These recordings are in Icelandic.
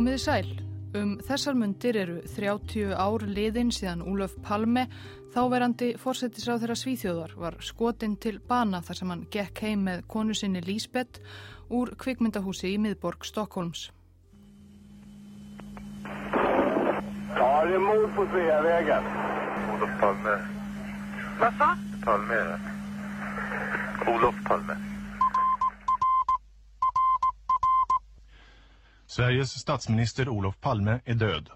Komiði sæl. Um þessar mundir eru 30 ár liðin síðan Úlöf Palme, þáverandi fórsetisráð þeirra Svíþjóðar, var skotinn til bana þar sem hann gekk heim með konu sinni Lísbeth úr kvikmyndahúsi í miðborg Stokkólms. Det är mord på Sveavägen. Olof Palme. Vad sa? Palme. Olof Palme. Sveriges statsminister Olof Palme är död.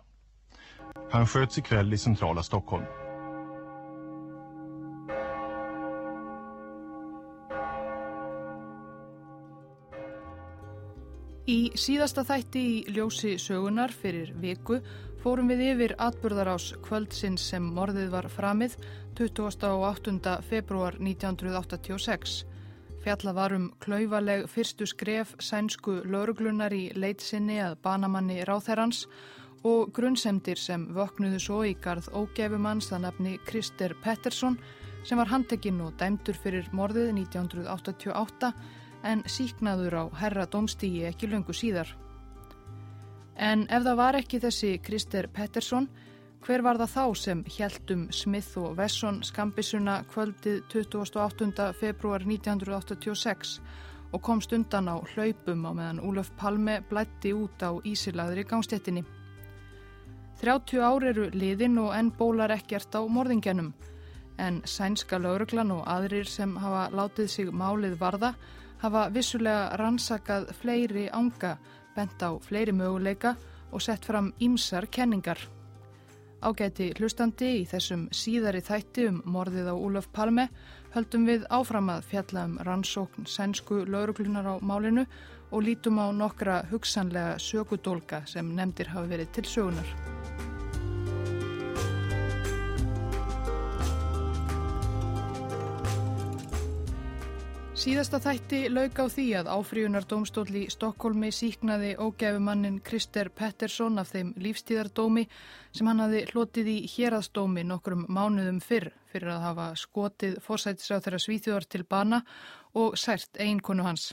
Han sköts ikväll i centrala Stockholm. Í síðasta þætti í ljósi sögunar fyrir viku fórum við yfir atburðarás kvöldsins sem morðið var framið 28. februar 1986. Fjalla var um klauvaleg fyrstu skref sænsku lauruglunar í leitsinni að banamanni ráþerrans og grunnsemdir sem vöknuðu svo í garð ógefumanns það nafni Krister Pettersson sem var handtekinn og dæmdur fyrir morðið 1988 en síknaður á herra domstígi ekki löngu síðar. En ef það var ekki þessi Krister Pettersson, hver var það þá sem hjæltum Smith og Wesson skambisuna kvöldið 28. februar 1986 og komst undan á hlaupum á meðan Úlöf Palme blætti út á ísilaðri gangstéttinni. 30 ár eru liðin og enn bólar ekkert á morðingjanum, en sænska lauruglan og aðrir sem hafa látið sig málið varða hafa vissulega rannsakað fleiri ánga, bent á fleiri möguleika og sett fram ímsar kenningar. Ágæti hlustandi í þessum síðari þætti um morðið á Úlöf Palme höldum við áfram að fjalla um rannsókn sænsku lauruglunar á málinu og lítum á nokkra hugsanlega sökudólka sem nefndir hafa verið til sögunar. Síðasta þætti lauk á því að áfríunardómstóli Stokkólmi síknaði ógæfumannin Krister Pettersson af þeim lífstíðardómi sem hann hafi hlotið í héraðsdómi nokkrum mánuðum fyrr fyrir að hafa skotið fórsættis á þeirra svíþjóðar til bana og sært eiginkonu hans.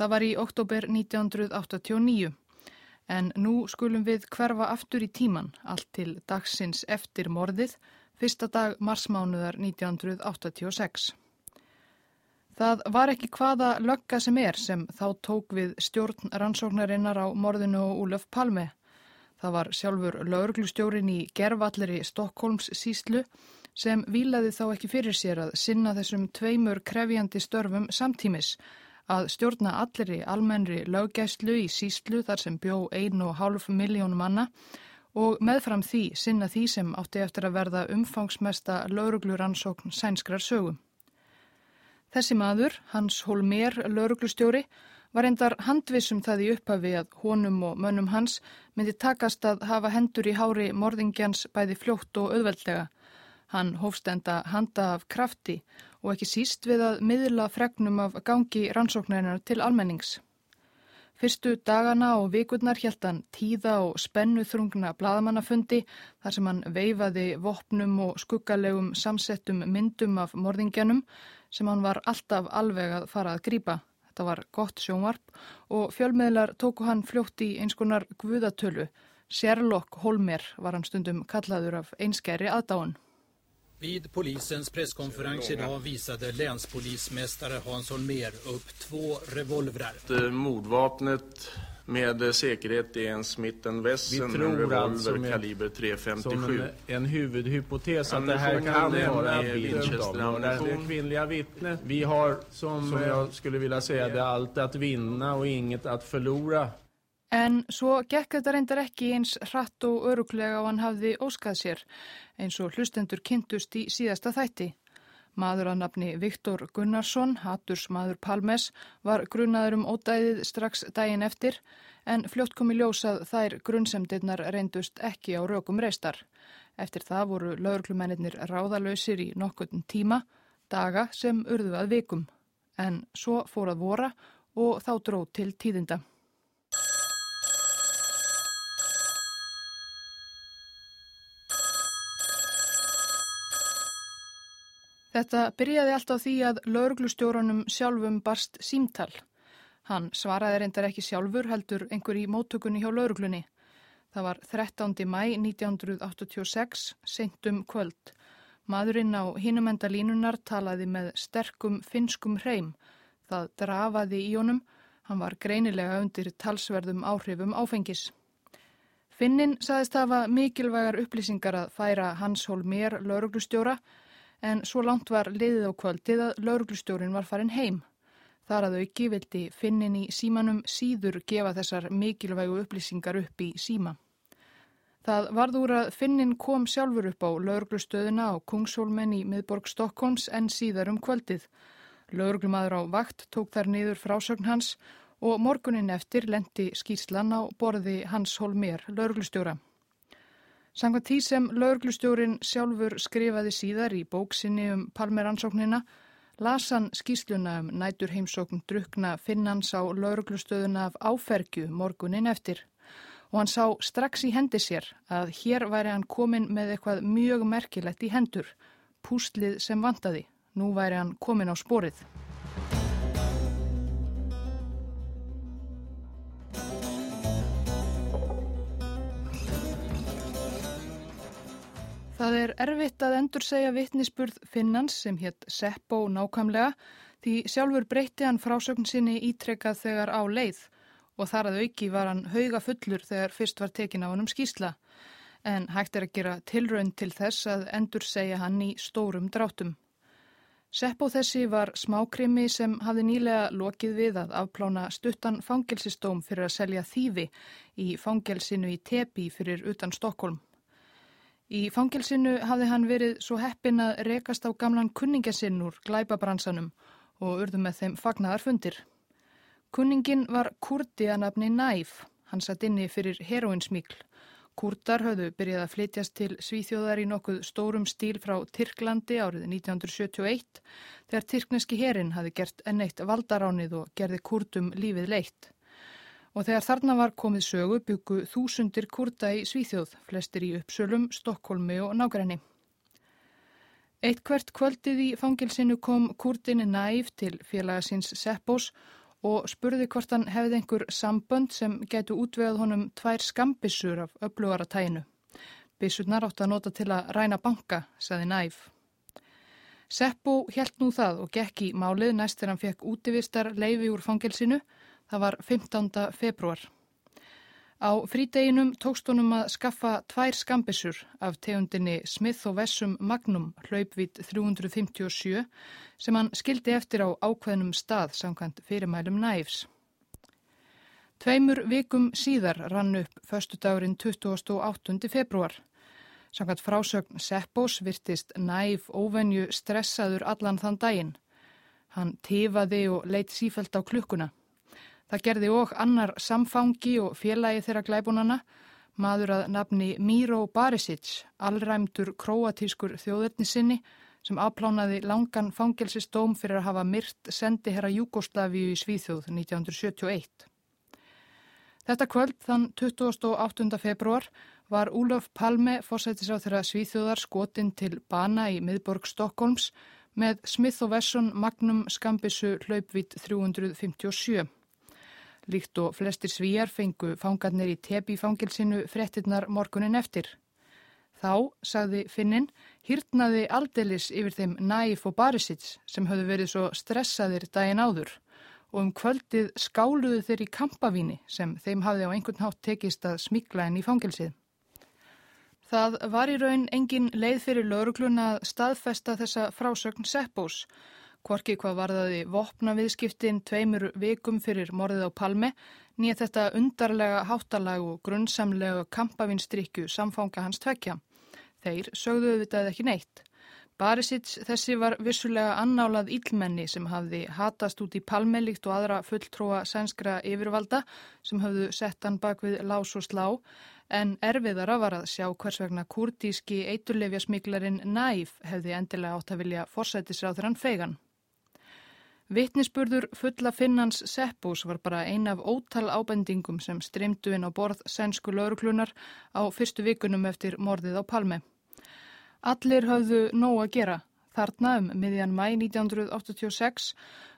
Það var í oktober 1989 en nú skulum við hverfa aftur í tíman allt til dagsins eftir morðið, fyrsta dag marsmánuðar 1986. Það var ekki hvaða lögga sem er sem þá tók við stjórn rannsóknarinnar á morðinu og Úlöf Palme. Það var sjálfur lauruglustjórin í gervalleri Stokkólms síslu sem vilaði þá ekki fyrir sér að sinna þessum tveimur krefjandi störfum samtímis að stjórna allir í almennri löggæslu í síslu þar sem bjó 1,5 miljónum manna og meðfram því sinna því sem átti eftir að verða umfangsmesta lauruglurannsókn sænskrar sögum. Þessi maður, Hans Holmér, lauruglustjóri, var endar handvissum það í upphafi að honum og mönnum hans myndi takast að hafa hendur í hári morðingjans bæði fljótt og auðveldlega. Hann hófst enda handa af krafti og ekki síst við að miðla fregnum af gangi rannsóknarinnar til almennings. Fyrstu dagana og vikurnar hjælt hann tíða og spennu þrungna bladamannafundi þar sem hann veifaði vopnum og skuggalegum samsettum myndum af morðingjanum sem hann var alltaf alveg að fara að grýpa. Þetta var gott sjónvarp og fjölmiðlar tóku hann fljótt í eins konar guðatölu. Sherlock Holmer var hann stundum kallaður af einskæri aðdáun. Vid polisens presskonferens idag visade länspolismästare Hans Holmer upp två revolvrar. Mordvapnet med säkerhet är en Smith Wesson, en revolver alltså med, kaliber .357. Som en, en huvudhypotes att det här kan vara det kvinnliga vittnet. Vi har, som, som jag skulle vilja säga, det allt att vinna och inget att förlora. En svo gekk þetta reyndar ekki eins hratt og öruglega og hann hafði óskað sér, eins og hlustendur kynntust í síðasta þætti. Maður að nafni Viktor Gunnarsson, haturs maður Palmes, var grunnaður um ódæðið strax daginn eftir, en fljótt komi ljósað þær grunnsemdirnar reyndust ekki á rökum reistar. Eftir það voru lauruglumennir ráðalösir í nokkurn tíma, daga sem urðu að vikum. En svo fór að vora og þá dróð til tíðinda. Þetta byrjaði allt á því að lauruglustjóranum sjálfum barst símtal. Hann svaraði reyndar ekki sjálfur heldur einhver í móttökunni hjá lauruglunni. Það var 13. mæ 1986, seintum kvöld. Maðurinn á hinumenda línunar talaði með sterkum finskum hreim. Það drafaði í honum. Hann var greinilega undir talsverðum áhrifum áfengis. Finnin saðist hafa mikilvægar upplýsingar að færa Hans Holmér lauruglustjóra en svo langt var liðið á kvöldið að lauruglustjórin var farin heim. Þar að auki vildi Finnin í símanum síður gefa þessar mikilvægu upplýsingar upp í síma. Það varð úr að Finnin kom sjálfur upp á lauruglustöðuna á Kungshólmen í miðborg Stokkons en síðar um kvöldið. Lauruglumadur á vakt tók þar niður frásögn hans og morgunin eftir lendi skýrslan á borði Hans Holmér, lauruglustjóra. Sangvað tí sem lauruglustjórin sjálfur skrifaði síðar í bóksinni um palmeransóknina, lasan skýrsluna um nætur heimsókn drukna Finnans á lauruglustöðuna af áfergju morgunin eftir og hann sá strax í hendi sér að hér væri hann komin með eitthvað mjög merkilegt í hendur, pústlið sem vantaði. Nú væri hann komin á sporið. Það er erfitt að endur segja vittnisspurð Finnans sem hétt Seppo nákvæmlega því sjálfur breytti hann frásögn sinni ítrekkað þegar á leið og þar að auki var hann hauga fullur þegar fyrst var tekin á hann um skýsla en hægt er að gera tilraun til þess að endur segja hann í stórum drátum. Seppo þessi var smákrimi sem hafði nýlega lokið við að afplána stuttan fangelsistóm fyrir að selja þýfi í fangelsinu í Tepi fyrir utan Stokkólm. Í fangelsinu hafði hann verið svo heppin að rekast á gamlan kunningasinn úr glæpabransanum og urðu með þeim fagnaðar fundir. Kunningin var kurdi að nafni Næf, hann satt inni fyrir heroinsmíkl. Kurdar höfðu byrjað að flytjast til Svíþjóðar í nokkuð stórum stíl frá Tyrklandi árið 1971 þegar Tyrkneski herin hafi gert enneitt valdaránið og gerði kurdum lífið leitt. Og þegar þarna var komið sögu byggu þúsundir kurda í Svíþjóð, flestir í Uppsölum, Stokkólmi og Nágræni. Eitt hvert kvöldið í fangilsinu kom kurdin Næf til félagasins Seppos og spurði hvort hann hefði einhver sambönd sem getu útvegað honum tvær skambissur af öflugara tæinu. Bissurnar átt að nota til að ræna banka, saði Næf. Seppo helt nú það og gekk í málið næst þegar hann fekk útivistar leifi úr fangelsinu. Það var 15. februar. Á frídeginum tókst honum að skaffa tvær skambissur af tegundinni Smith og Vessum Magnum hlaupvít 357 sem hann skildi eftir á ákveðnum stað samkvæmt fyrirmælum næfs. Tveimur vikum síðar rann upp förstu dagurinn 28. februar. Samkvæmt frásögn Seppos virtist næf óvenju stressaður allan þann daginn. Hann tifaði og leitt sífælt á klukkuna. Það gerði og annar samfangi og félagi þeirra glæbunana, maður að nafni Miro Barisic, allræmdur króatískur þjóðurnisinni sem afplánaði langan fangelsistóm fyrir að hafa myrt sendi herra Júgoslavíu í Svíþjóð 1971. Þetta kvöld þann 28. februar var Úlof Palme fórsættis á þeirra Svíþjóðar skotin til bana í miðborg Stokkólms með Smith og Wesson Magnum Skambissu hlaupvít 357. Líkt og flestir svíjar fengu fangarnir í tepi fangilsinu frettinnar morgunin eftir. Þá, sagði Finnin, hýrtnaði aldelis yfir þeim Næf og Barisits sem höfðu verið svo stressaðir daginn áður og um kvöldið skáluðu þeir í kampavíni sem þeim hafði á einhvern hátt tekist að smikla henn í fangilsið. Það var í raun engin leið fyrir lauruglun að staðfesta þessa frásögn Seppós Kvorki hvað varðaði vopna viðskiptin tveimur vikum fyrir morðið á Palme nýja þetta undarlega háttalag og grunnsamlega kampavinstrykju samfanga hans tvekja. Þeir sögðu auðvitað ekki neitt. Barisits þessi var vissulega annálað ílmenni sem hafði hatast út í Palme líkt og aðra fulltróa sænskra yfirvalda sem hafðu sett hann bak við lás og slá en erfiðara var að sjá hvers vegna kurtíski eiturlefjasmíklarinn Næf hefði endilega átt að vilja forsættisráður hann fegan. Vittnisspurður fulla finnans Seppús var bara ein af ótal ábendingum sem streymdu inn á borð sænsku lauruklunar á fyrstu vikunum eftir morðið á Palme. Allir höfðu nóg að gera. Þarna um miðjan mæ 1986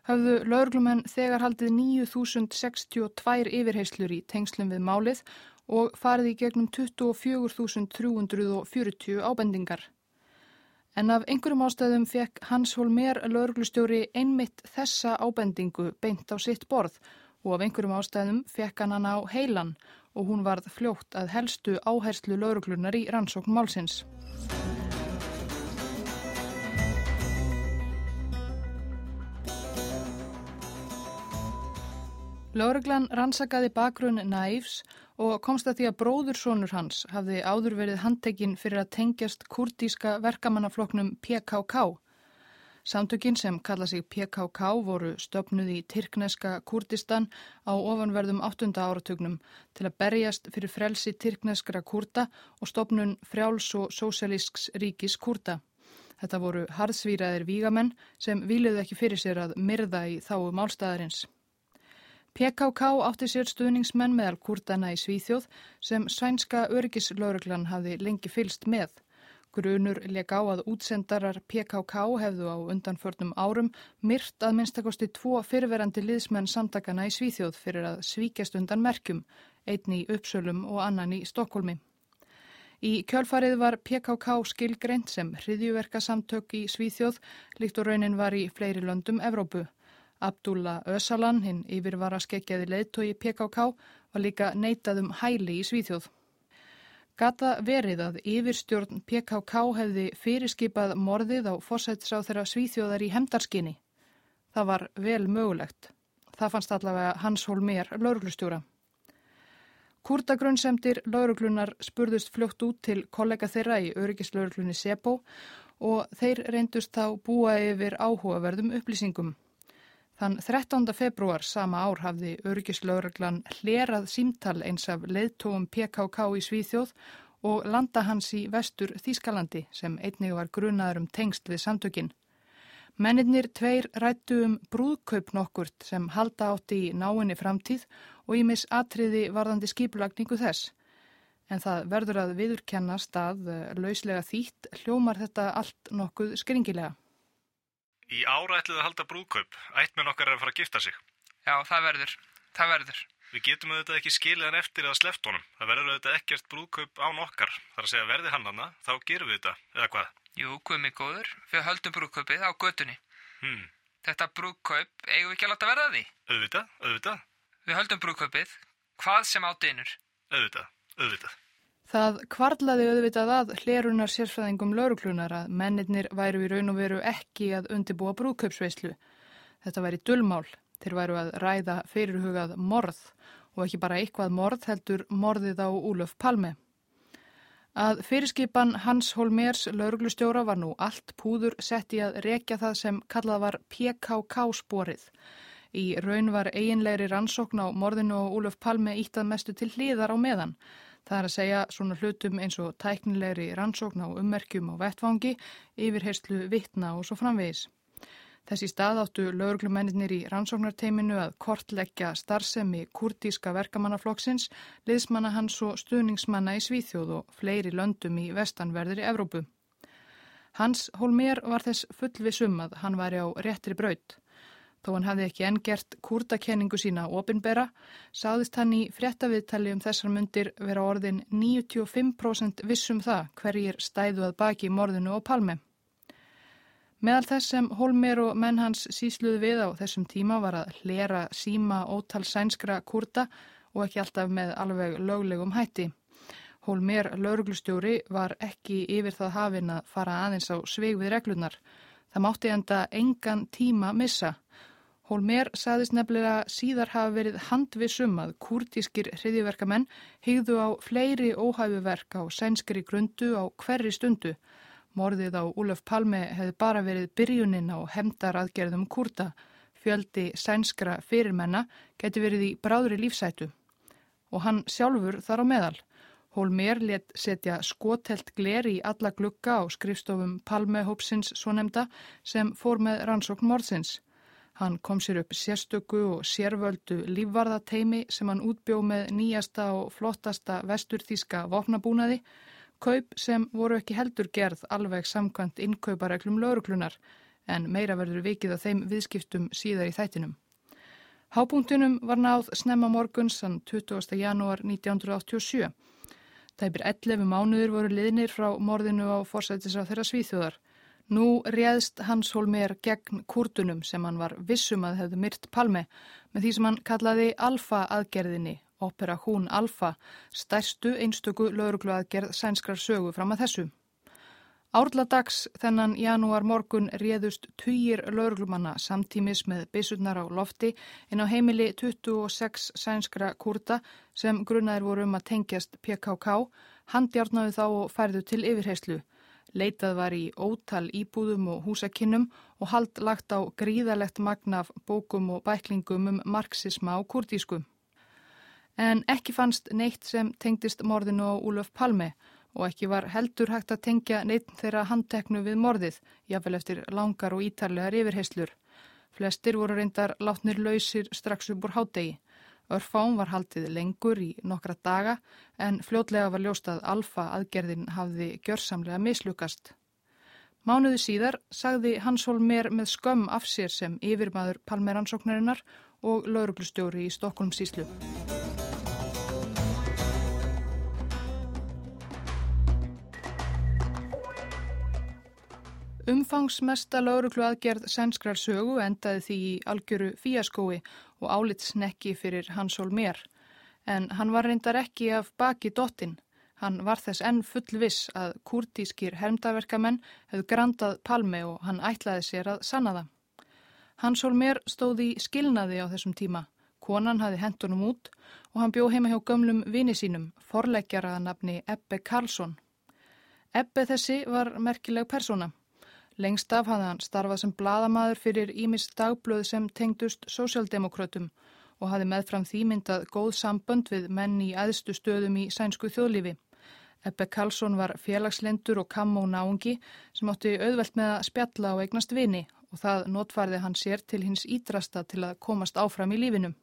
hafðu laurglumenn þegar haldið 9.062 yfirheyslur í tengslum við málið og farið í gegnum 24.340 ábendingar. En af einhverjum ástæðum fekk Hans Holmér lauruglustjóri einmitt þessa ábendingu beint á sitt borð og af einhverjum ástæðum fekk hann hann á heilan og hún varð fljótt að helstu áherslu lauruglunar í rannsókn málsins. Lauruglan rannsakaði bakgrunn Næfs og komst að því að bróðursónur hans hafði áður verið handtekinn fyrir að tengjast kurdíska verkamannafloknum PKK Samtökin sem kalla sig PKK voru stopnuð í Tyrkneska Kurdistan á ofanverðum 8. áratugnum til að berjast fyrir frelsi Tyrkneskra kurda og stopnun frjáls og sósialísks ríkis kurda. Þetta voru harðsvíraðir vígamenn sem viluðu ekki fyrir sér að myrða í þáu málstæðarins. PKK átti sér stuðningsmenn meðal kurdana í Svíþjóð sem svænska örgislauruglan hafði lengi fylst með. Grunur leik á að útsendarar PKK hefðu á undanförnum árum myrt að minnstakosti tvo fyrverandi liðsmenn samtakana í Svíþjóð fyrir að svíkjast undan merkjum, einn í Uppsölum og annan í Stokkólmi. Í kjölfarið var PKK skilgreint sem hriðjuverka samtök í Svíþjóð líkt og raunin var í fleiri löndum Evrópu. Abdullah Ösalan, hinn yfirvara skeggjaði leittói PKK, var líka neitað um hæli í Svíþjóð. Gata verið að yfirstjórn PKK hefði fyrirskipað morðið á fósættisráð þeirra svíþjóðar í hemdarskinni. Það var vel mögulegt. Það fannst allavega Hans Holmér, lauruglustjóra. Kurdagrunnsefndir lauruglunar spurðust fljótt út til kollega þeirra í öryggislauruglunni Sebo og þeir reyndust þá búa yfir áhugaverðum upplýsingum. Þann 13. februar sama ár hafði örgislauraglan hlerað símtal eins af leðtóum PKK í Svíþjóð og landa hans í vestur Þískalandi sem einnig var grunaður um tengst við samtökin. Mennirnir tveir rættu um brúðkaup nokkurt sem halda átti í náinni framtíð og í mis atriði varðandi skipulagningu þess. En það verður að viðurkenna stað lauslega þýtt hljómar þetta allt nokkuð skringilega. Í ára ætluðu að halda brúðkaup. Ættmenn okkar er að fara að gifta sig. Já, það verður. Það verður. Við getum auðvitað ekki skilið hann eftir eða sleppt honum. Það verður auðvitað ekkert brúðkaup án okkar. Það er að segja verði hann hana, þá gerum við þetta. Eða hvað? Jú, guð mig góður. Við höldum brúðkaupið á götunni. Hmm. Þetta brúðkaup eigum við ekki að láta verða því. Auðvitað, auðvitað. Við höldum brúðkaupið. Hvað sem áteinur. Auðvitað, auðvitað. Það kvarlaði auðvitað að hlerunar sérfræðingum lauruklunar að mennirnir væru í raun og veru ekki að undibúa brúðkaupsveislu. Þetta væri dullmál. Þeir væru að ræða fyrirhugað morð og ekki bara eitthvað morð heldur morðið á Úlöf Palme. Að fyrirskipan Hans Holmers lauruglustjóra var nú allt púður sett í að rekja það sem kallað var PKK sporið. Í raun var eiginlegri rannsókn á morðinu og Úlöf Palme íttað mestu til hliðar á meðan. Það er að segja svona hlutum eins og tæknilegri rannsókn á ummerkjum og vettvangi, yfirherslu vittna og svo framvegis. Þessi stað áttu lauruglumennir í rannsóknarteiminu að kortleggja starfsemi kurdíska verkamannaflokksins, liðsmanna hans og stuðningsmanna í Svíþjóð og fleiri löndum í vestanverðir í Evrópu. Hans Holmér var þess fullvisum að hann væri á réttri braut. Þó hann hafði ekki enn gert kurdakenningu sína ofinbera, sáðist hann í fréttaviðtali um þessar myndir vera orðin 95% vissum það hverjir stæðu að baki morðinu og palmi. Meðal þess sem Holmer og menn hans sísluðu við á þessum tíma var að hlera síma ótal sænskra kurda og ekki alltaf með alveg löglegum hætti. Holmer lauruglustjóri var ekki yfir það hafinn að fara aðeins á sveig við reglunar. Það mátti enda engan tíma missa. Hólmer saðist nefnilega síðar hafa verið handvissum að kurdískir hriðiverkamenn hegðu á fleiri óhæfuverk á sænskri grundu á hverri stundu. Morðið á Úlöf Palme hefði bara verið byrjunin á hemdaraðgerðum kurda. Fjöldi sænskra fyrirmenna geti verið í bráðri lífsætu. Og hann sjálfur þar á meðal. Hólmer let setja skotelt gler í alla glukka á skrifstofum Palmehópsins svo nefnda sem fór með rannsókn morðsins. Hann kom sér upp sérstöku og sérvöldu lífvarðateimi sem hann útbjó með nýjasta og flottasta vesturþíska vopnabúnaði, Kaup sem voru ekki heldur gerð alveg samkvæmt innkaupareglum lauruklunar en meira verður vikið að þeim viðskiptum síðar í þættinum. Hápunktunum var náð snemma morguns sann 20. janúar 1987. Tæpir 11 mánuður voru liðnir frá morðinu á forsættis á þeirra svíþjóðar. Nú réðst Hans Holmér gegn kurtunum sem hann var vissum að hefðu myrt Palme með því sem hann kallaði Alfa aðgerðinni, Opera Hún Alfa, stærstu einstöku lauruglu aðgerð sænskrar sögu fram að þessu. Árladags þennan janúar morgun réðust týjir lauruglumanna samtímis með byssurnar á lofti inn á heimili 26 sænskra kurta sem grunnaðir voru um að tengjast PKK, handjárnaðu þá og færðu til yfirheyslu. Leitað var í ótal íbúðum og húsakinnum og hald lagt á gríðalegt magnaf bókum og bæklingum um marxisma og kurdísku. En ekki fannst neitt sem tengdist morðinu á Úlöf Palme og ekki var heldur hægt að tengja neitt þeirra handteknu við morðið, jáfnvel eftir langar og ítarlegar yfirheyslur. Flestir voru reyndar látnir lausir strax upp úr hádegi. Örfám var haldið lengur í nokkra daga en fljótlega var ljóstað alfa aðgerðin hafði gjörsamlega mislukast. Mánuði síðar sagði Hans Holmér með skömm af sér sem yfirmaður palmeransóknarinnar og lauruglustjóri í Stokkólmsíslu. Umfangsmesta lauruglu aðgerð sænskrar sögu endaði því í algjöru fíaskói og álitsnekki fyrir Hans Holmér. En hann var reyndar ekki af baki dottin. Hann var þess enn fullviss að kurtískir hermdaverkamenn hefðu grandað palmi og hann ætlaði sér að sanna það. Hans Holmér stóði í skilnaði á þessum tíma. Konan hafi hendunum út og hann bjó heima hjá gömlum vini sínum, forleggjaraða nafni Ebbe Karlsson. Ebbe þessi var merkileg persóna. Lengst af hafði hann starfað sem bladamadur fyrir Ímis dagblöð sem tengdust sósjaldemokrautum og hafði meðfram því myndað góð sambönd við menn í aðstu stöðum í sænsku þjóðlífi. Ebbe Karlsson var félagslendur og kam og náungi sem átti auðvelt með að spjalla og eignast vini og það notfarði hann sér til hins ídrasta til að komast áfram í lífinum.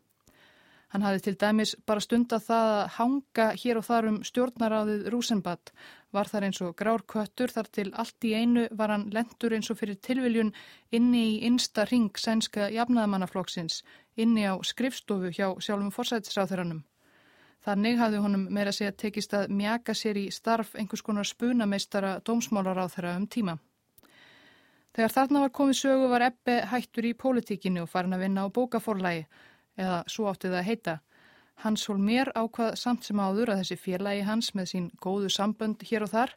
Hann hafði til dæmis bara stund að það að hanga hér og þar um stjórnaráðið Rúsenbad var þar eins og grár köttur þar til allt í einu var hann lendur eins og fyrir tilviljun inni í innsta ring sænska jafnaðamannaflokksins inni á skrifstofu hjá sjálfum forsætisráþuranum. Þannig hafði honum meira segja tekist að mjaka sér í starf einhvers konar spunameistara dómsmálaráþara um tíma. Þegar þarna var komið sögu var Ebbe hættur í pólitíkinu og farin að vinna á bókaforlægi eða svo átti það að heita. Hans Holmér ákvað samt sem áður að þessi félagi hans með sín góðu sambönd hér og þar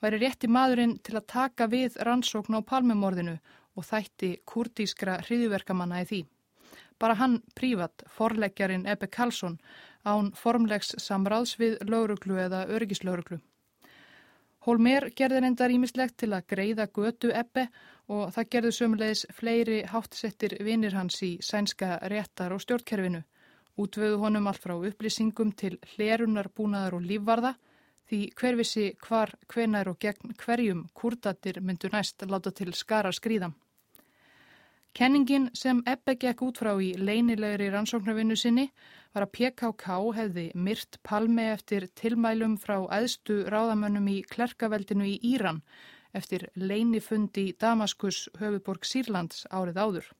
væri rétti maðurinn til að taka við rannsókn á palmemorðinu og þætti kurdískra hriðuverkamanna í því. Bara hann prívat, forleggjarinn Ebbe Karlsson, án formlegs samráðs við lauruglu eða örgislauruglu. Holmér gerði reyndar ímislegt til að greiða götu Ebbe og það gerðu sömulegis fleiri háttsettir vinir hans í sænska réttar og stjórnkerfinu. Útvöðu honum allt frá upplýsingum til hlerunar, búnaðar og lífvarða því hverfisi hvar, hvenar og gegn hverjum kurdatir myndu næst láta til skara skrýðam. Kenningin sem Ebbe gekk út frá í leinilegri rannsóknarvinnu sinni var að PKK hefði myrt palmi eftir tilmælum frá æðstu ráðamönnum í klerkaveldinu í Íran eftir leinifundi Damaskus höfuborg Sýrlands árið áður.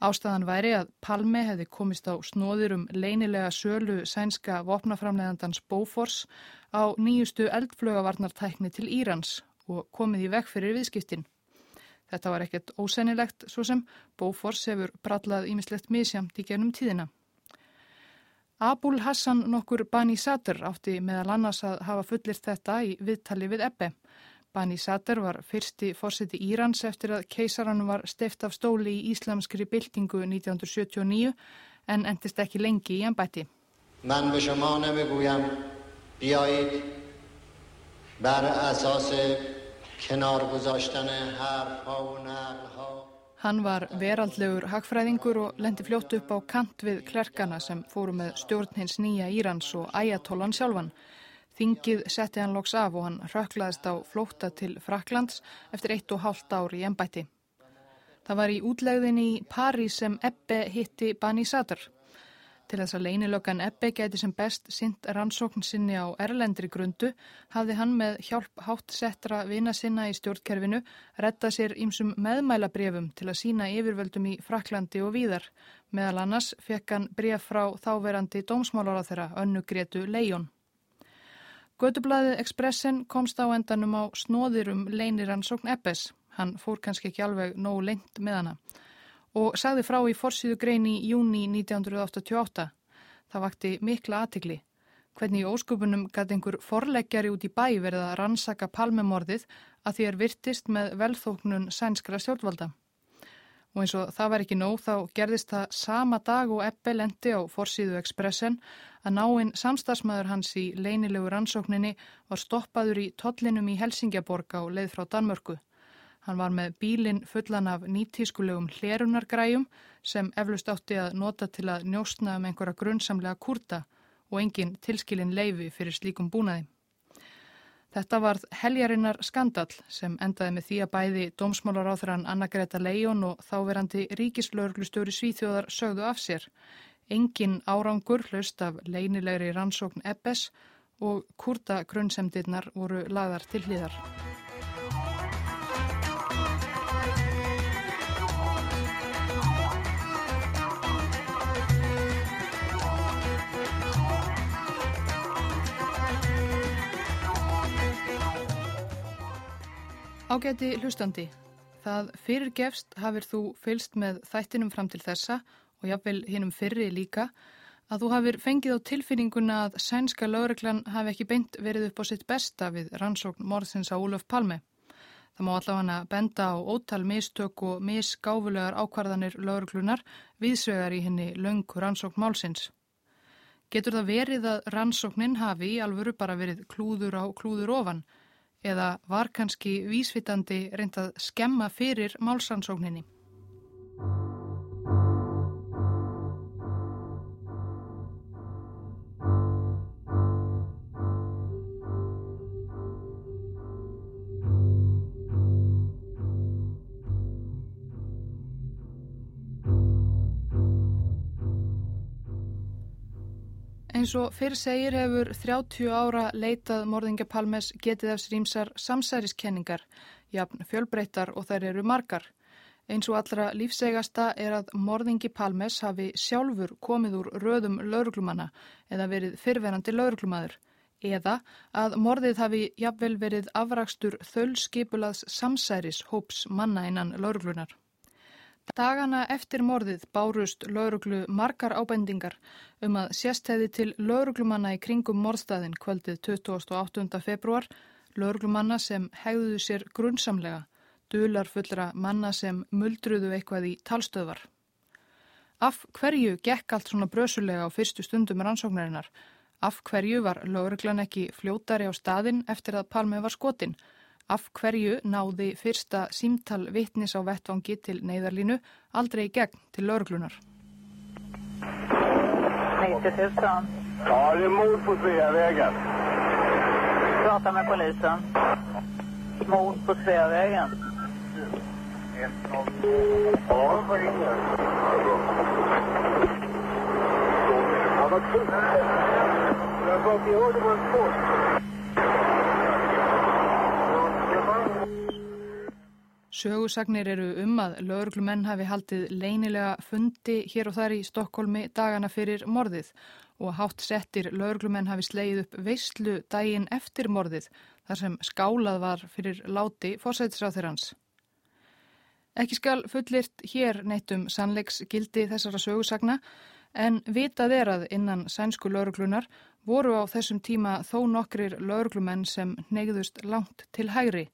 Ástæðan væri að Palme hefði komist á snóðir um leinilega sölu sænska vopnaframleðandans Bófors á nýjustu eldflögavarnartækni til Írans og komið í vekk fyrir viðskiptin. Þetta var ekkert ósennilegt svo sem Bófors hefur brallað ímislegt misjamt í genum tíðina. Abul Hassan nokkur Bani Sadr átti meðal annars að hafa fullirt þetta í viðtali við Ebbe. Bani Sadr var fyrsti fórseti Írans eftir að keisarann var steft af stóli í íslamskri byltingu 1979 en endist ekki lengi í ennbætti. Man við sjá mánu við gújam bíæð bara asás kynargúzástanu harfá og nærhá. Hann var veraldlegur hagfræðingur og lendi fljótt upp á kant við klerkana sem fóru með stjórn hins nýja Írans og æjatólan sjálfan. Þingið setti hann loks af og hann röklaðist á flótta til Fraklands eftir eitt og hálft ár í ennbætti. Það var í útlegðin í París sem Ebbe hitti Bani Sadr. Til þess að leinilökan Ebbe gæti sem best sint rannsókn sinni á erlendri grundu hafði hann með hjálp hátt settra vina sinna í stjórnkerfinu retta sér ímsum meðmælabrefum til að sína yfirvöldum í Fraklandi og víðar. Meðal annars fekk hann bref frá þáverandi dómsmálar á þeirra önnu Gretu Leijón. Götublaðið Expressen komst á endanum á snóðir um leiniransókn Ebbes. Hann fór kannski ekki alveg nógu lengt með hana og sagði frá í forsiðu grein í júni 1988. Það vakti mikla aðtikli. Hvernig í óskupunum gæti einhver forleggjari út í bæ verið að rannsaka palmemorðið að því er virtist með velþóknun sænskra stjórnvalda. Og eins og það var ekki nóg þá gerðist það sama dag og Ebbe lendi á forsíðu Expressen að náinn samstagsmaður hans í leinilegu rannsókninni var stoppaður í tollinum í Helsingjaborg á leið frá Danmörku. Hann var með bílinn fullan af nýtískulegum hlerunargræjum sem eflust átti að nota til að njóstna um einhverja grunnsamlega kurta og engin tilskilin leifi fyrir slíkum búnaði. Þetta varð heljarinnar skandal sem endaði með því að bæði dómsmálaráþrann Anna-Greta Leijón og þáverandi ríkislauglustjóri Svíþjóðar sögðu af sér. Engin árangur hlaust af leinilegri rannsókn Ebbes og kurta grunnsemdirnar voru lagðar til hlýðar. Ágæti hlustandi, það fyrir gefst hafið þú fylst með þættinum fram til þessa og jáfnvel hinnum fyrri líka að þú hafið fengið á tilfinninguna að sænska lögreglan hafi ekki beint verið upp á sitt besta við rannsókn morðsins á Úlöf Palme. Það má allavega benda á ótal mistök og misgáfulegar ákvarðanir lögreglunar viðsvegar í henni löngu rannsókn málsins. Getur það verið að rannsóknin hafi í alvöru bara verið klúður á klúður ofan eða var kannski vísvitandi reynd að skemma fyrir málsansókninni. Eins og fyrir segir hefur 30 ára leitað morðingja Palmes getið af srýmsar samsæriskenningar, jafn fjölbreyttar og þær eru margar. Eins og allra lífsegasta er að morðingi Palmes hafi sjálfur komið úr röðum lauruglumanna eða verið fyrverandi lauruglumadur eða að morðið hafi jafnvel verið afrakstur þölskipulaðs samsæris hóps manna innan lauruglunar. Dagana eftir morðið bárust lauruglu margar ábendingar um að sérstæði til lauruglumanna í kringum morðstæðin kvöldið 28. februar, lauruglumanna sem hegðuðu sér grunnsamlega, dular fullra manna sem muldruðu eitthvað í talstöðvar. Af hverju gekk allt svona brösulega á fyrstu stundum rannsóknarinnar? Af hverju var lauruglan ekki fljótari á staðin eftir að Palmi var skotinn? Af hverju náði fyrsta símtal vittnis á vettvangi til neyðarlínu aldrei í gegn til lauruglunar? 90 000. Ja, det är mord på Sveavägen. Prata med polisen. Mord på Sveavägen. Ja, vad ringer? Ja, vad kul. Jag bara, vi hörde vad en post. Sögusagnir eru um að lauruglumenn hafi haldið leynilega fundi hér og þar í Stokkólmi dagana fyrir morðið og hátt settir lauruglumenn hafi sleið upp veistlu daginn eftir morðið þar sem skálað var fyrir láti fórsætisráþurans. Ekki skal fullirt hér neittum sannleiks gildi þessara sögusagna en vitað er að innan sænsku lauruglunar voru á þessum tíma þó nokkrir lauruglumenn sem neyðust langt til hægri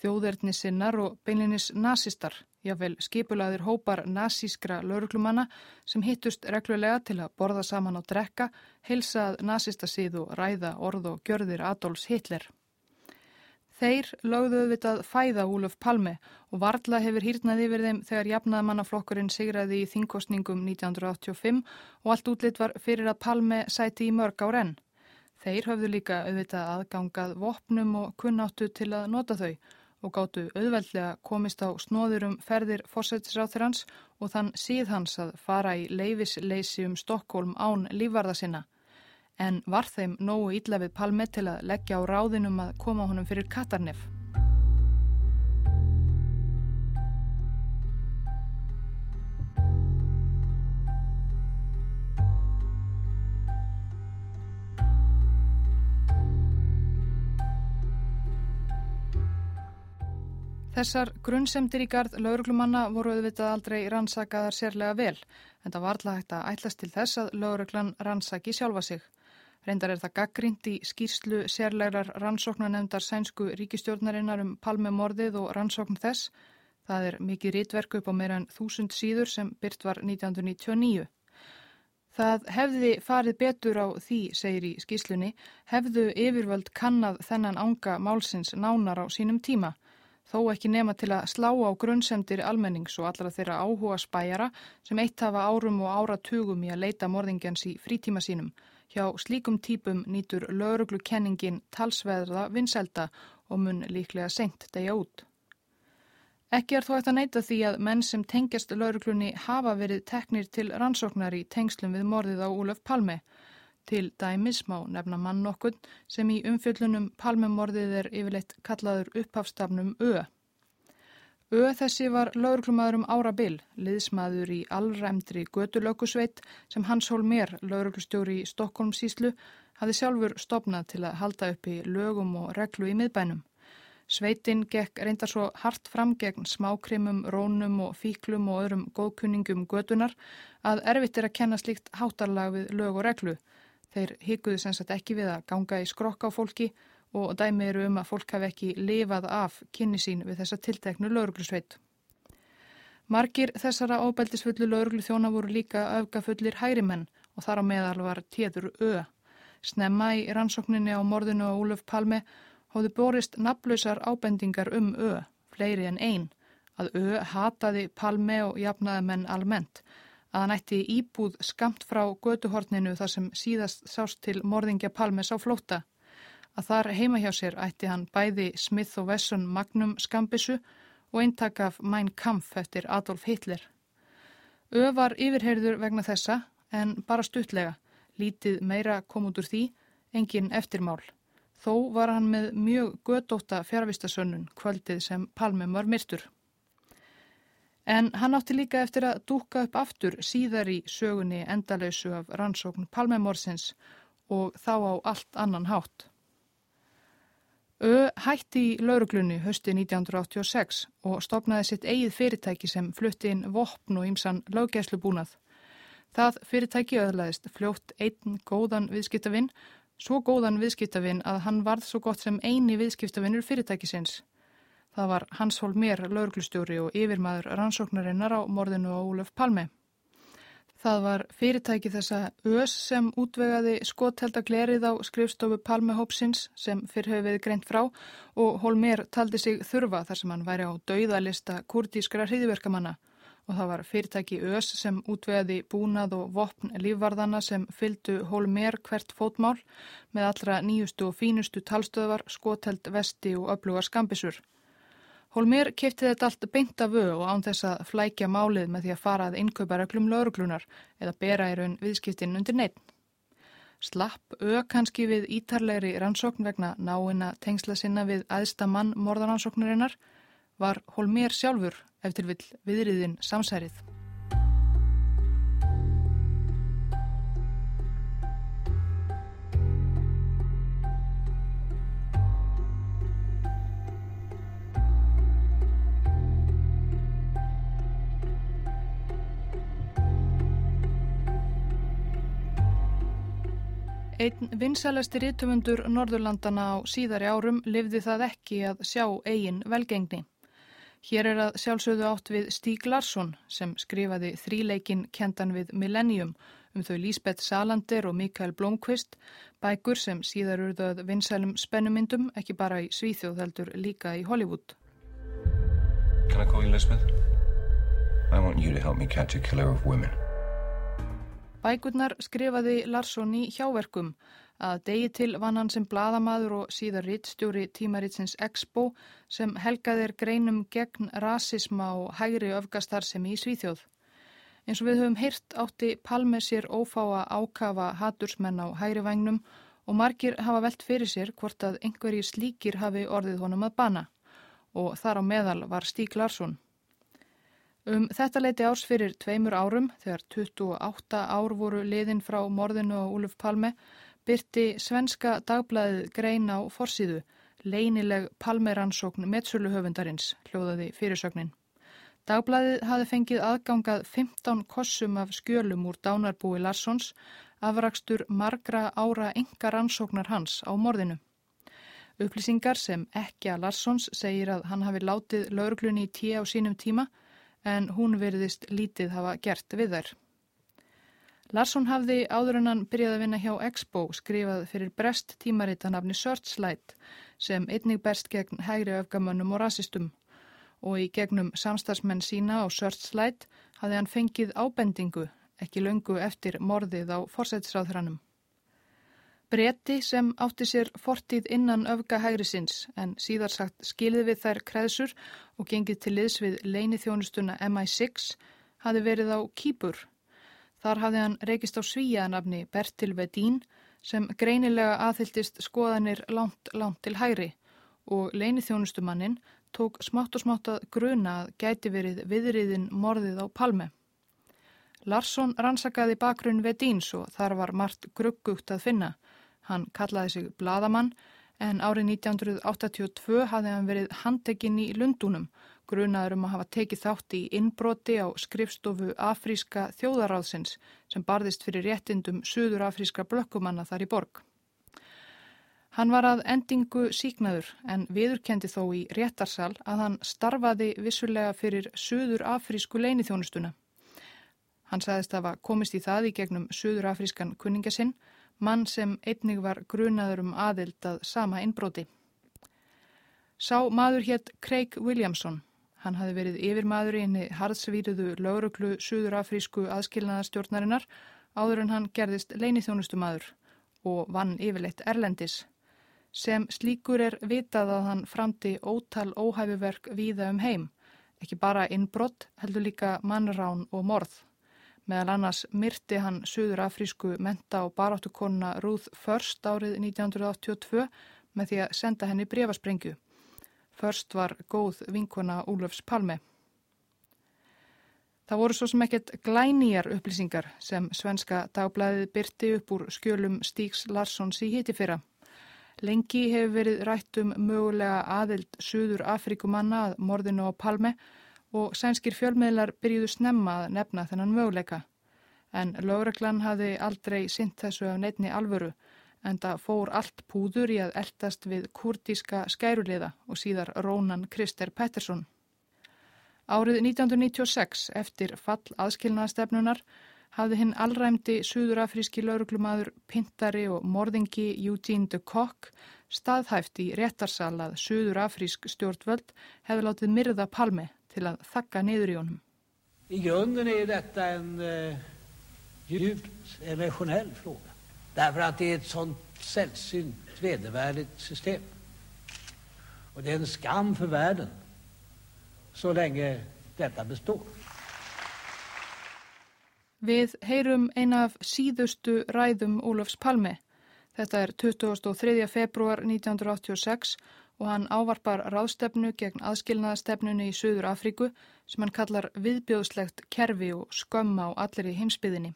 þjóðerni sinnar og beinlinis nazistar, jáfnvel skipulaðir hópar nazískra lauruglumanna sem hittust reglulega til að borða saman á drekka, heilsað nazistasíð og ræða orð og gjörðir Adolfs Hitler. Þeir lögðu auðvitað fæða Úluf Palme og varðla hefur hýrnaði yfir þeim þegar jafnaðmannaflokkurinn sigraði í þingkostningum 1985 og allt útlitt var fyrir að Palme sæti í mörg á renn. Þeir höfðu líka auðvitað aðgangað vopnum og kunnáttu til að nota þau og gáttu auðveldlega komist á snóðurum ferðir fórsættisráþurans og þann síð hans að fara í leifisleysi um Stokkólm án lífvarða sinna. En var þeim nógu íllafið palmi til að leggja á ráðinum að koma honum fyrir Katarnef. Þessar grunnsemdir í gard lauruglumanna voru auðvitað aldrei rannsakaðar sérlega vel, en það var alltaf hægt að ætlast til þess að lauruglan rannsaki sjálfa sig. Reyndar er það gaggrínt í skýrslu sérlegar rannsóknanemndar sænsku ríkistjórnarinnar um palmemordið og rannsókn þess. Það er mikið rítverk upp á meira en þúsund síður sem byrt var 1999. Það hefði farið betur á því, segir í skýrslunni, hefðu yfirvöld kannad þennan ánga málsins nánar á sínum tíma þó ekki nema til að slá á grunnsemdir almennings og allra þeirra áhuga spæjara sem eitt hafa árum og áratugum í að leita morðingjans í frítíma sínum. Hjá slíkum típum nýtur lauruglukenningin talsveðra vinselda og mun líklega senkt degja út. Ekki er þó eftir að neyta því að menn sem tengjast lauruglunni hafa verið teknir til rannsóknar í tengslum við morðið á Úlöf Palmi Til dæmis má nefna mann okkur sem í umfjöllunum palmemorðið er yfirleitt kallaður upphafstafnum Ö. Ö þessi var lauruglumadur um ára bil, liðsmaður í allræmdri gödulökusveit sem Hans Holmér, lauruglustjóri í Stokkólmsíslu, hafi sjálfur stopnað til að halda upp í lögum og reglu í miðbænum. Sveitin gekk reyndar svo hart fram gegn smákrimum, rónum og fíklum og öðrum góðkunningum gödunar að erfitt er að kenna slíkt hátarlag við lög og reglu Þeir hygguðu sem sagt ekki við að ganga í skrokk á fólki og dæmi eru um að fólk hafi ekki lifað af kynni sín við þessa tilteknu lauruglusveit. Margir þessara óbældisfullu lauruglu þjóna voru líka öfgafullir hærimenn og þar á meðal var téður Ö. Snemma í rannsókninni á morðinu á Úlöf Palmi hóðu borist naflösar ábendingar um Ö, fleiri en einn, að Ö hataði Palmi og jafnaði menn almennt að hann ætti íbúð skamt frá götuhorninu þar sem síðast sást til morðingja Palmes á flóta. Að þar heima hjá sér ætti hann bæði Smith og Wesson Magnum skambissu og eintak af Mein Kampf eftir Adolf Hitler. Ö var yfirheyrður vegna þessa en bara stuttlega, lítið meira kom út úr því, engin eftirmál. Þó var hann með mjög gödóta fjárvistasönnun kvöldið sem Palmem var myrtur. En hann átti líka eftir að dúka upp aftur síðar í sögunni endalöysu af rannsókn Palmemorsins og þá á allt annan hátt. Ö hætti í lauruglunni hösti 1986 og stopnaði sitt eigið fyrirtæki sem flutti inn vopn og ímsan löggæslubúnað. Það fyrirtæki öðlaðist fljótt einn góðan viðskiptavinn, svo góðan viðskiptavinn að hann varð svo gott sem eini viðskiptavinnur fyrirtækisins. Það var Hans Holmér, lauruglustjóri og yfirmaður rannsóknarinnar á morðinu á Ólaf Palmi. Það var fyrirtæki þessa ÖS sem útvegaði skottheldaglerið á skrifstofu Palmi Hópsins sem fyrr hefur við greint frá og Holmér taldi sig þurfa þar sem hann væri á dauðalista kurdískra hriðiverkamanna og það var fyrirtæki ÖS sem útvegaði búnað og vopn lífvarðana sem fyldu Holmér hvert fótmál með allra nýjustu og fínustu talstöðvar, skotheld vesti og öfluga skambisur. Hólmér kefti þetta allt beint af vög og án þess að flækja málið með því að fara að innkaupa reglum lauruglunar eða bera í raun viðskiptinn undir neitt. Slapp ög kannski við ítarlegri rannsókn vegna náina tengsla sinna við aðsta mann morðaransóknarinnar var Hólmér sjálfur eftir vill viðriðin samsærið. Einn vinsalasti rítumundur Norðurlandana á síðari árum livði það ekki að sjá eigin velgengni. Hér er að sjálfsögðu átt við Stíg Larsson sem skrifaði þríleikin kentan við Millennium um þau Lísbeth Salander og Mikael Blomqvist, bækur sem síðar urðað vinsælum spennumyndum ekki bara í Svíþjóð heldur líka í Hollywood. Can I call you Lisbeth? I want you to help me catch a killer of women. Bækurnar skrifaði Larsson í hjáverkum Að degi til vann hann sem bladamadur og síðar rittstjóri tímaritsins Expo sem helgaðir greinum gegn rasisma og hægri öfgastar sem í Svíþjóð. Eins og við höfum heyrt átti Palme sér ófáa ákafa hatursmenn á hægri vagnum og margir hafa velt fyrir sér hvort að einhverjir slíkir hafi orðið honum að bana og þar á meðal var Stík Larsson. Um þetta leiti árs fyrir tveimur árum, þegar 28 ár voru liðin frá morðinu á Úluf Palme, byrti svenska dagblæðið grein á forsíðu, leinileg Palmeransókn Metsöluhöfundarins, hljóðaði fyrirsögnin. Dagblæðið hafi fengið aðgangað 15 kossum af skjölum úr dánarbúi Larssons, afrakstur margra ára enga rannsóknar hans á morðinu. Upplýsingar sem ekki að Larssons segir að hann hafi látið lauruglunni í tíu á sínum tíma, en hún veriðist lítið hafa gert við þær. Larsson hafði áður en hann byrjaði að vinna hjá Expo skrifað fyrir brest tímaritanafni Searchlight sem einnig berst gegn hægri öfgamönnum og rasistum og í gegnum samstagsmenn sína á Searchlight hafði hann fengið ábendingu ekki löngu eftir morðið á forsætsráðhrannum. Breti sem átti sér fortíð innan öfga hægri sinns en síðar sagt skilði við þær kreðsur og gengið til liðs við leinithjónustuna MI6 hafi verið á Kýpur. Þar hafði hann reykist á svíjaðanafni Bertil Vedín sem greinilega aðhylltist skoðanir langt, langt til hægri og leinithjónustumannin tók smátt og smátt að gruna að gæti verið viðriðin morðið á Palme. Larsson rannsakaði bakgrunn Vedíns og þar var margt gruggugt að finna Hann kallaði sig Bladamann en árið 1982 hafði hann verið handtekinn í Lundunum, grunaður um að hafa tekið þátt í innbroti á skrifstofu Afríska þjóðaráðsins sem barðist fyrir réttindum Suður Afríska blökkumanna þar í borg. Hann var að endingu síknaður en viðurkendi þó í réttarsal að hann starfaði vissulega fyrir Suður Afrísku leinithjónustuna. Hann sagðist að hafa komist í það í gegnum Suður Afrískan kunningasinn mann sem einnig var grunaður um aðild að sama innbróti. Sá maður hétt Craig Williamson. Hann hafi verið yfirmaður í henni harðsvíruðu lauruglu suðurafrísku aðskilnaðarstjórnarinnar áður en hann gerðist leinithjónustumadur og vann yfirleitt Erlendis. Sem slíkur er vitað að hann framti ótal óhæfiverk víða um heim, ekki bara innbrott heldur líka mannrán og morð. Meðal annars myrti hann Suður afrísku menta og baráttukonna Ruth First árið 1982 með því að senda henni brefasprengju. First var góð vinkona Úlfs Palme. Það voru svo sem ekkert glænýjar upplýsingar sem svenska dagblæðið byrti upp úr skjölum Stíks Larssons í hiti fyrra. Lengi hefur verið rætt um mögulega aðild Suður Afríkumanna að morðinu á Palme og og sænskir fjölmiðlar byrjuðu snemma að nefna þennan möguleika. En lögreglan hafði aldrei sint þessu af neittni alvöru en það fór allt púður í að eldast við kurdíska skæruliða og síðar Rónan Krister Pettersson. Árið 1996 eftir fall aðskilnaðastefnunar hafði hinn allræmdi suðurafríski lauruglumadur Pintari og morðingi Eugene de Kock staðhæft í réttarsalað suðurafrísk stjórnvöld hefði látið myrða palmi til að þakka niður í honum. I grunden är detta en uh, djupt emotionell fråga. Därför att det är ett sånt sällsynt vedervärdigt system. Och det är en skam för världen så länge detta består. Við heyrum eina af síðustu ræðum Ólafs Palmi. Þetta er 23. februar 1986 og hann ávarpar ráðstefnu gegn aðskilnaðastefnunu í Suður Afríku sem hann kallar viðbjóðslegt kerfi og skömm á allir í heimsbyðinni.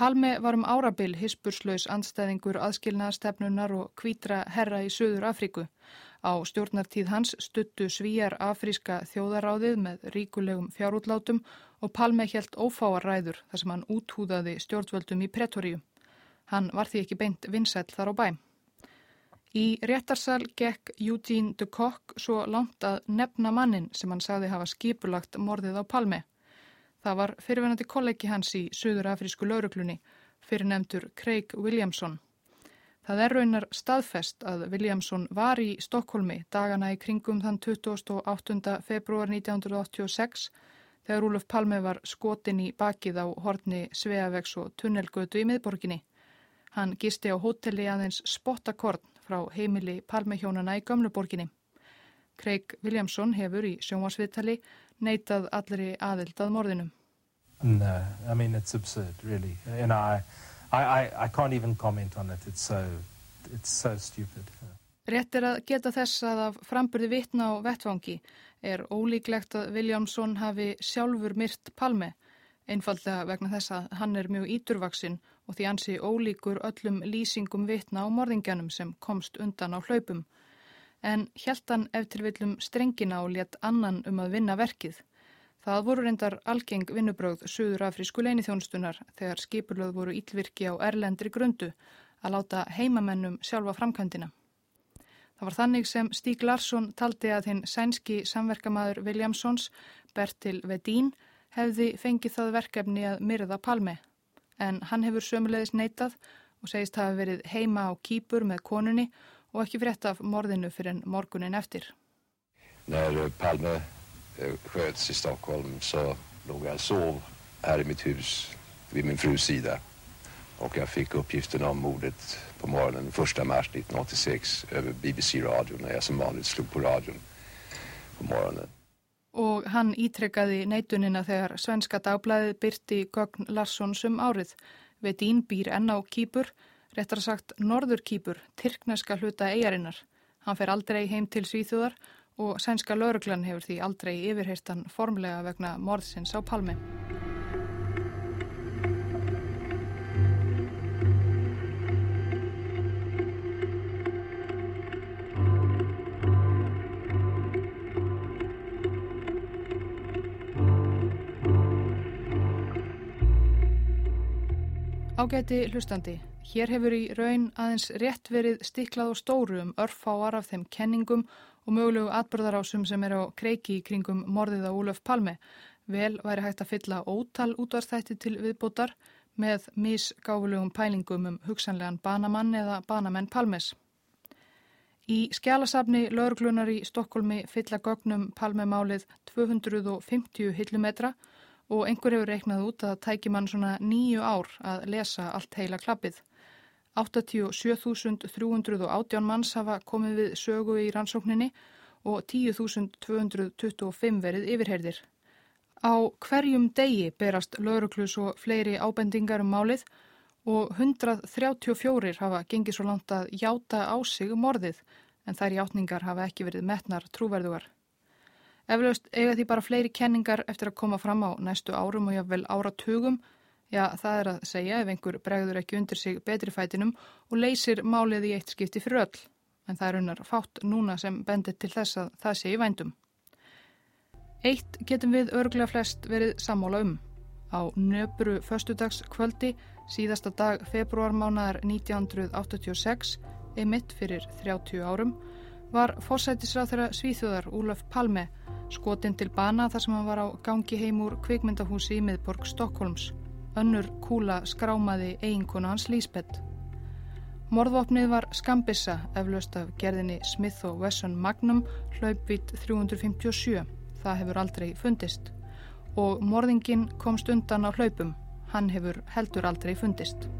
Palme var um árabil hispurslaus anstæðingur aðskilnaðastefnunar og kvítra herra í Suður Afríku. Á stjórnartíð hans stuttu svíjar afríska þjóðaráðið með ríkulegum fjárútlátum og Palme helt ófáaræður þar sem hann úthúðaði stjórnvöldum í Pretoríu. Hann var því ekki beint vinsæl þar á bæm. Í réttarsal gekk Eugene de Kock svo langt að nefna mannin sem hann sagði hafa skipulagt morðið á Palme. Það var fyrirvenandi kollegi hans í Suður Afrísku lauruglunni, fyrir nefndur Craig Williamson. Það er raunar staðfest að Williamson var í Stokkólmi dagana í kringum þann 28. februar 1986 þegar Úluf Palme var skotin í bakið á horni Sveavegs og tunnelgötu í miðborginni. Hann gisti á hóteli aðeins spottakorn frá heimili Palmehjónana í Gömluborginni. Craig Williamson hefur í sjónvarsviðtali neitað allri aðildað morðinum. No, I mean it's absurd, really. You know, I, I, I can't even comment on it. It's so, it's so stupid. Rétt er að geta þess að af framburði vitna á vettvangi er ólíklegt að Williamson hafi sjálfur myrt Palme, einfallega vegna þess að hann er mjög íturvaksinn og því ansi ólíkur öllum lýsingum vitna á morðingjanum sem komst undan á hlaupum. En hjæltan eftir villum strengina og létt annan um að vinna verkið. Það voru reyndar algeng vinnubröð Suður Afrísku leinithjónustunar þegar skipulöð voru ílvirki á erlendri grundu að láta heimamennum sjálfa framkvæmdina. Það var þannig sem Stík Larsson taldi að hinn sænski samverkamaður Williamsons, Bertil Vedín, hefði fengið það verkefni að myrða Palme. En hann hefur sömulegis neitað og segist hafa verið heima á kýpur með konunni og ekki frétt af morðinu fyrir en morgunin eftir. När eh, Palme eh, sköts i Stockholm så låg jag sov här i mitt hus vid min frus sida. Och jag fick uppgiften om mordet på morgonen 1 mars 1986 över BBC-radion när jag som vanligt slog på radion på morgonen. Og hann ítrekkaði neitunina þegar svenska dagblæði byrti Gögn Larssons um árið. Vedín býr enn á Kýpur, réttar sagt Norður Kýpur, Tyrkneska hluta eigarinnar. Hann fer aldrei heim til Svíþjóðar og sænska lauruglan hefur því aldrei yfirheistan formlega vegna morðsins á Palmi. Ágæti hlustandi, hér hefur í raun aðeins rétt verið stiklað og stóru um örfáar af þeim kenningum og mögulegu atbyrðarásum sem er á kreiki kringum morðið á Úlöf Palme. Vel væri hægt að fylla ótal útvarstætti til viðbútar með misgáfulegum pælingum um hugsanlegan banamann eða banamenn Palmes. Í skjálasafni laurglunar í Stokkólmi fylla gögnum Palmemálið 250 hillumetra og einhver hefur reiknað út að það tækir mann svona nýju ár að lesa allt heila klappið. 87.318 manns hafa komið við sögu í rannsókninni og 10.225 verið yfirherðir. Á hverjum degi berast lauruklus og fleiri ábendingar um málið og 134 hafa gengið svo langt að játa á sig morðið en þær játningar hafa ekki verið metnar trúverðugar. Eflaust eiga því bara fleiri kenningar eftir að koma fram á næstu árum og jáfnvel áratugum. Já, það er að segja ef einhver bregður ekki undir sig betri fætinum og leysir málið í eitt skipti fyrir öll. En það er unnar fátt núna sem bendir til þess að það sé í vændum. Eitt getum við örglega flest verið sammála um. Á nöbru föstudags kvöldi, síðasta dag februarmánaðar 1986, emitt fyrir 30 árum, var fórsætisráð þeirra Svíþjóðar Úlaf Palme Skotin til bana þar sem hann var á gangi heim úr kvikmyndahúsi í miðborg Stokkólms. Önnur kúla skrámaði eiginkona hans Lísbeth. Morðvopnið var skambissa eflaust af gerðinni Smith og Wesson Magnum hlaupvít 357. Það hefur aldrei fundist. Og morðingin komst undan á hlaupum. Hann hefur heldur aldrei fundist.